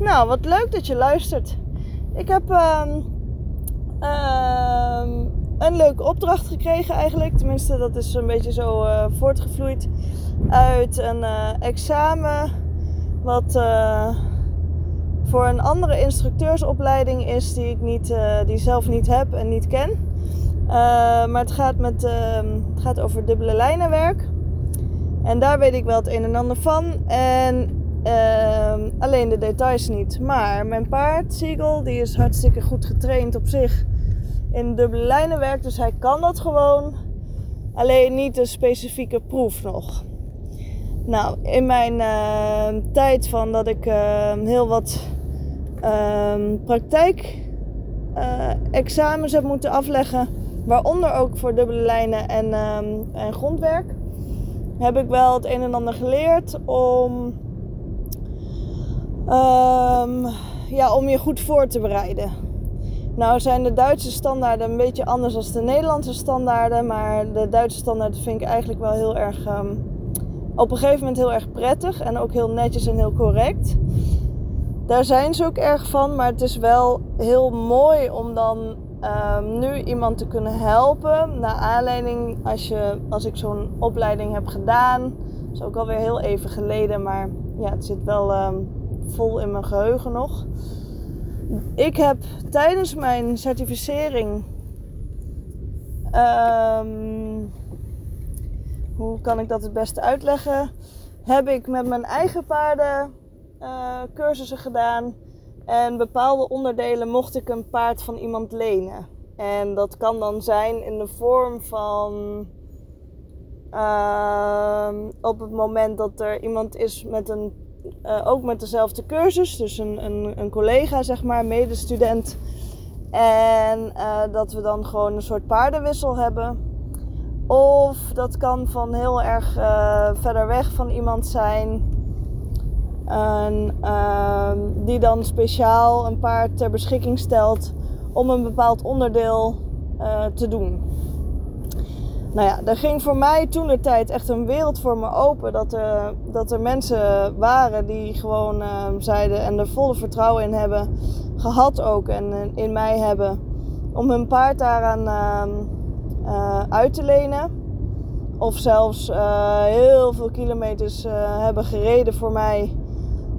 Nou, wat leuk dat je luistert. Ik heb ehm, ehm, een leuke opdracht gekregen eigenlijk. Tenminste, dat is een beetje zo uh, voortgevloeid uit een uh, examen. Wat uh, voor een andere instructeursopleiding is die ik niet, die zelf niet heb en niet ken. maar het gaat, met, ehm, het gaat over dubbele lijnenwerk. En daar weet ik wel het een en ander van. En uh, alleen de details niet. Maar mijn paard, Siegel, die is hartstikke goed getraind op zich in dubbele lijnenwerk. Dus hij kan dat gewoon. Alleen niet de specifieke proef nog. Nou, in mijn uh, tijd van dat ik uh, heel wat ehm, uh, examens heb moeten afleggen, waaronder ook voor dubbele lijnen en, en grondwerk, heb ik wel het een en ander geleerd om Um, ja, om je goed voor te bereiden. Nou zijn de Duitse standaarden een beetje anders dan de Nederlandse standaarden. Maar de Duitse standaarden vind ik eigenlijk wel heel erg... Um, op een gegeven moment heel erg prettig. En ook heel netjes en heel correct. Daar zijn ze ook erg van. Maar het is wel heel mooi om dan um, nu iemand te kunnen helpen. Naar aanleiding als, je, als ik zo'n opleiding heb gedaan. Dat is ook alweer heel even geleden. Maar ja, het zit wel... vol in mijn geheugen nog. Ik heb tijdens mijn certificering. Um, hoe kan ik dat het beste uitleggen? Heb ik met mijn eigen paarden uh, cursussen gedaan. En bepaalde onderdelen mocht ik een paard van iemand lenen. En dat kan dan zijn in de vorm van. Uh, op het moment dat er iemand is met een uh, ook met dezelfde cursus, dus een, een, een collega, zeg maar, medestudent. En uh, dat we dan gewoon een soort paardenwissel hebben. Of dat kan van heel erg uh, verder weg van iemand zijn. En, ehm, die dan speciaal een paard ter beschikking stelt om een bepaald onderdeel te doen nou ja, er ging voor mij toen de tijd echt een wereld voor me open. Dat er, dat er mensen waren die gewoon uh, zeiden en er volle vertrouwen in hebben. Gehad ook en uh, in mij hebben. Om hun paard daaraan uh, uit te lenen. Of zelfs eh, heel veel kilometers hebben gereden voor mij.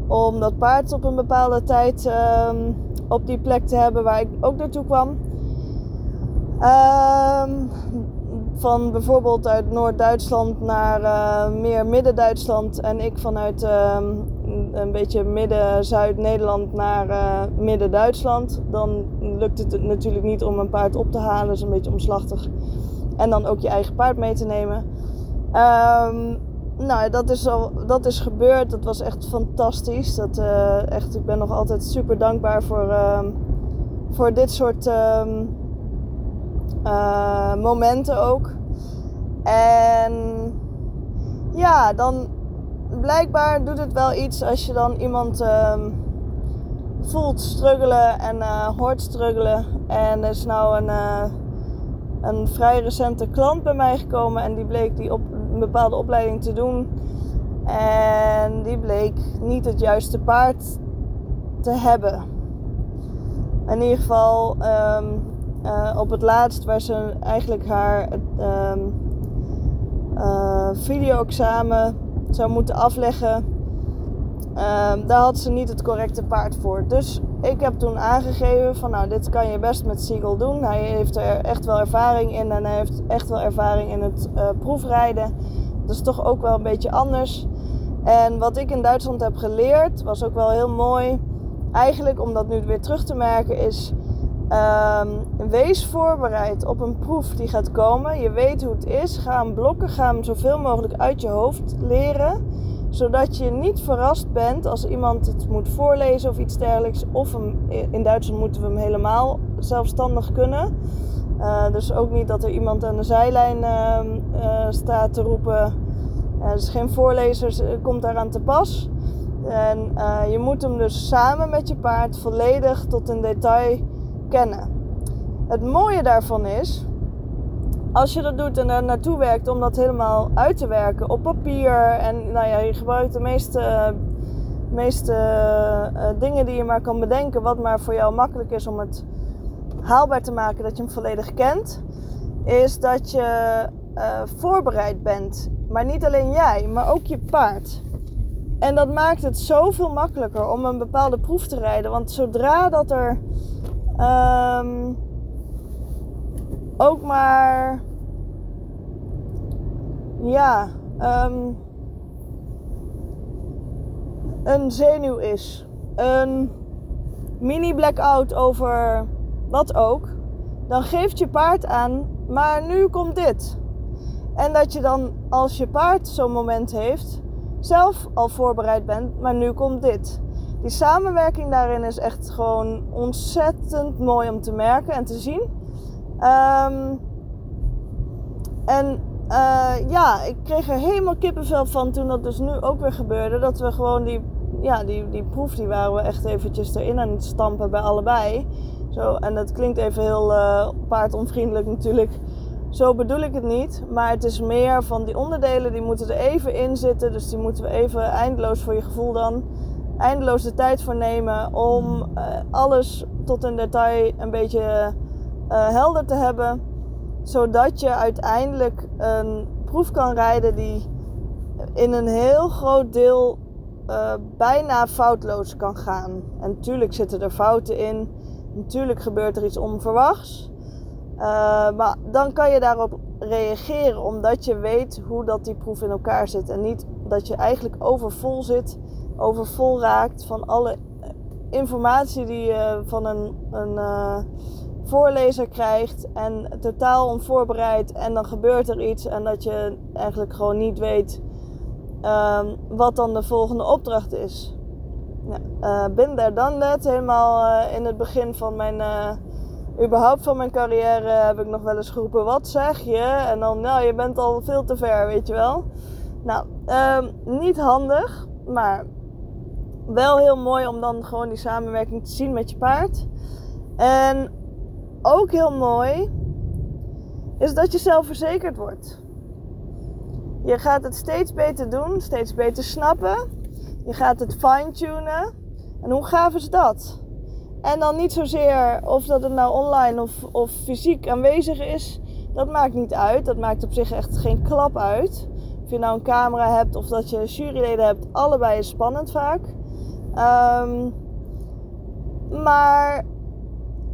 Om dat paard op een bepaalde tijd ehm, op die plek te hebben waar ik ook naartoe kwam. Ehm, van bijvoorbeeld uit Noord-Duitsland naar uh, meer Midden-Duitsland en ik vanuit uh, een beetje Midden-Zuid-Nederland naar uh, Midden-Duitsland, dan lukt het natuurlijk niet om een paard op te halen, dat is een beetje omslachtig. En dan ook je eigen paard mee te nemen. Um, nou, dat is, al, dat is gebeurd. Dat was echt fantastisch. Dat, uh, echt, ik ben nog altijd super dankbaar voor, uh, voor dit soort uh, momenten ook. En ja, dan blijkbaar doet het wel iets als je dan iemand um, voelt struggelen en uh, hoort struggelen. En er is nou een, uh, een vrij recente klant bij mij gekomen en die bleek die op een bepaalde opleiding te doen. En die bleek niet het juiste paard te hebben. In ieder geval um, uh, op het laatst waar ze eigenlijk haar um, uh, video-examen zou moeten afleggen. Um, daar had ze niet het correcte paard voor. Dus ik heb toen aangegeven van nou dit kan je best met Siegel doen. Hij heeft er echt wel ervaring in en hij heeft echt wel ervaring in het uh, proefrijden. Dat is toch ook wel een beetje anders. En wat ik in Duitsland heb geleerd was ook wel heel mooi. Eigenlijk om dat nu weer terug te merken is Um, wees voorbereid op een proef die gaat komen. Je weet hoe het is. Ga hem blokken. Ga hem zoveel mogelijk uit je hoofd leren. Zodat je niet verrast bent als iemand het moet voorlezen of iets dergelijks. Of in Duitsland moeten we hem helemaal zelfstandig kunnen. Uh, dus ook niet dat er iemand aan de zijlijn uh, uh, staat te roepen. dus geen voorlezer komt daaraan te pas. En je moet hem dus samen met je paard volledig tot een detail Het mooie daarvan is, als je dat doet en er naartoe werkt om dat helemaal uit te werken op papier. En nou ja, je gebruikt de meeste meeste uh, dingen die je maar kan bedenken, wat maar voor jou makkelijk is om het haalbaar te maken, dat je hem volledig kent, is dat je uh, voorbereid bent. Maar niet alleen jij, maar ook je paard. En dat maakt het zoveel makkelijker om een bepaalde proef te rijden. Want zodra dat er um, ook maar. Ja. Um, een zenuw is. Een mini blackout over wat ook. Dan geeft je paard aan, maar nu komt dit. En dat je dan als je paard zo'n moment heeft, zelf al voorbereid bent, maar nu komt dit. Die samenwerking daarin is echt gewoon ontzettend mooi om te merken en te zien. Um, en uh, ja, ik kreeg er helemaal kippenvel van toen dat dus nu ook weer gebeurde. Dat we gewoon die, ja, die, die proef, die waren we echt eventjes erin aan het stampen bij allebei. Zo, en dat klinkt even heel uh, paardonvriendelijk natuurlijk. Zo bedoel ik het niet. Maar het is meer van die onderdelen, die moeten er even in zitten. Dus die moeten we even eindeloos voor je gevoel dan. Eindeloos de tijd voor nemen om uh, alles tot in detail een beetje uh, helder te hebben. Zodat je uiteindelijk een proef kan rijden die in een heel groot deel uh, bijna foutloos kan gaan. En natuurlijk zitten er fouten in. Natuurlijk gebeurt er iets onverwachts. Maar dan kan je daarop reageren omdat je weet hoe dat die proef in elkaar zit. En niet dat je eigenlijk overvol zit, overvol raakt van alle informatie die je van een, een uh, voorlezer krijgt. En totaal onvoorbereid. En dan gebeurt er iets en dat je eigenlijk gewoon niet weet um, wat dan de volgende opdracht is. Ja, uh, there, done that. Helemaal in het begin van mijn überhaupt van mijn carrière heb ik nog wel eens geroepen: wat zeg je? En dan, nou, je bent al veel te ver, weet je wel. Nou, um, niet handig, maar wel heel mooi om dan gewoon die samenwerking te zien met je paard. En ook heel mooi is dat je zelfverzekerd wordt. Je gaat het steeds beter doen, steeds beter snappen. Je gaat het fine-tunen. En hoe gaaf is dat? En dan niet zozeer of dat het nou online of, of fysiek aanwezig is. Dat maakt niet uit. Dat maakt op zich echt geen klap uit. Of je nou een camera hebt of dat je juryleden hebt. Allebei is spannend vaak. Um, maar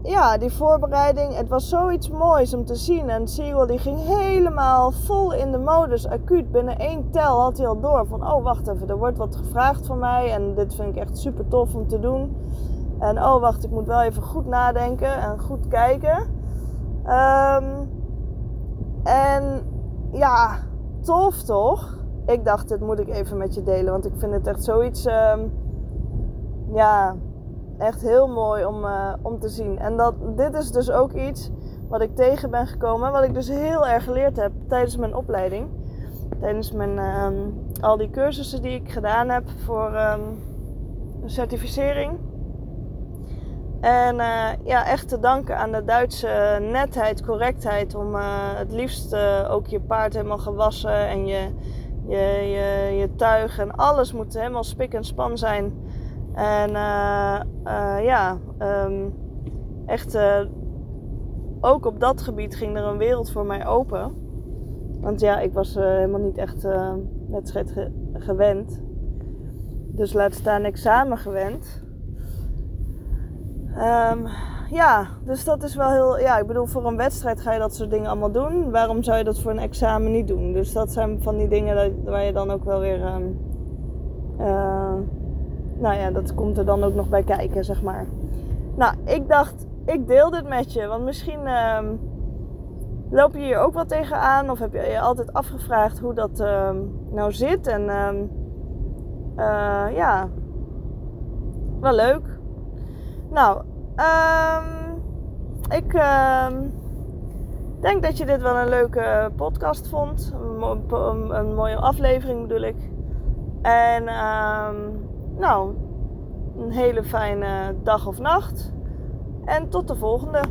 ja, die voorbereiding, het was zoiets moois om te zien. En Siegel die ging helemaal vol in de modus, acuut. Binnen één tel had hij al door van, oh wacht even, er wordt wat gevraagd van mij. En dit vind ik echt super tof om te doen. En oh, wacht, ik moet wel even goed nadenken en goed kijken. Um, en ja, tof toch? Ik dacht, dit moet ik even met je delen, want ik vind het echt zoiets. Um, ja, echt heel mooi om, uh, om te zien. En dat, dit is dus ook iets wat ik tegen ben gekomen, wat ik dus heel erg geleerd heb tijdens mijn opleiding. Tijdens mijn, um, al die cursussen die ik gedaan heb voor um, een certificering. En uh, ja, echt te danken aan de Duitse netheid, correctheid. Om uh, het liefst ook je paard helemaal gewassen en je, je, je tuig en alles moet helemaal spik en span zijn. En ja, um, echt ook op dat gebied ging er een wereld voor mij open. Want ja, ik was helemaal niet echt wedstrijd ge gewend. Dus laat staan examen gewend. Um, ja, dus dat is wel heel. Ja, ik bedoel, voor een wedstrijd ga je dat soort dingen allemaal doen. Waarom zou je dat voor een examen niet doen? Dus dat zijn van die dingen waar je dan ook wel weer. Uh, nou ja, dat komt er dan ook nog bij kijken, zeg maar. Nou, ik dacht, ik deel dit met je. Want misschien um, loop je hier ook wel tegenaan. Of heb je je altijd afgevraagd hoe dat nou zit. En uh, ja, wel leuk. Nou, ik denk dat je dit wel een leuke podcast vond. Een, mooie aflevering bedoel ik. En nou, een hele fijne dag of nacht. En tot de volgende.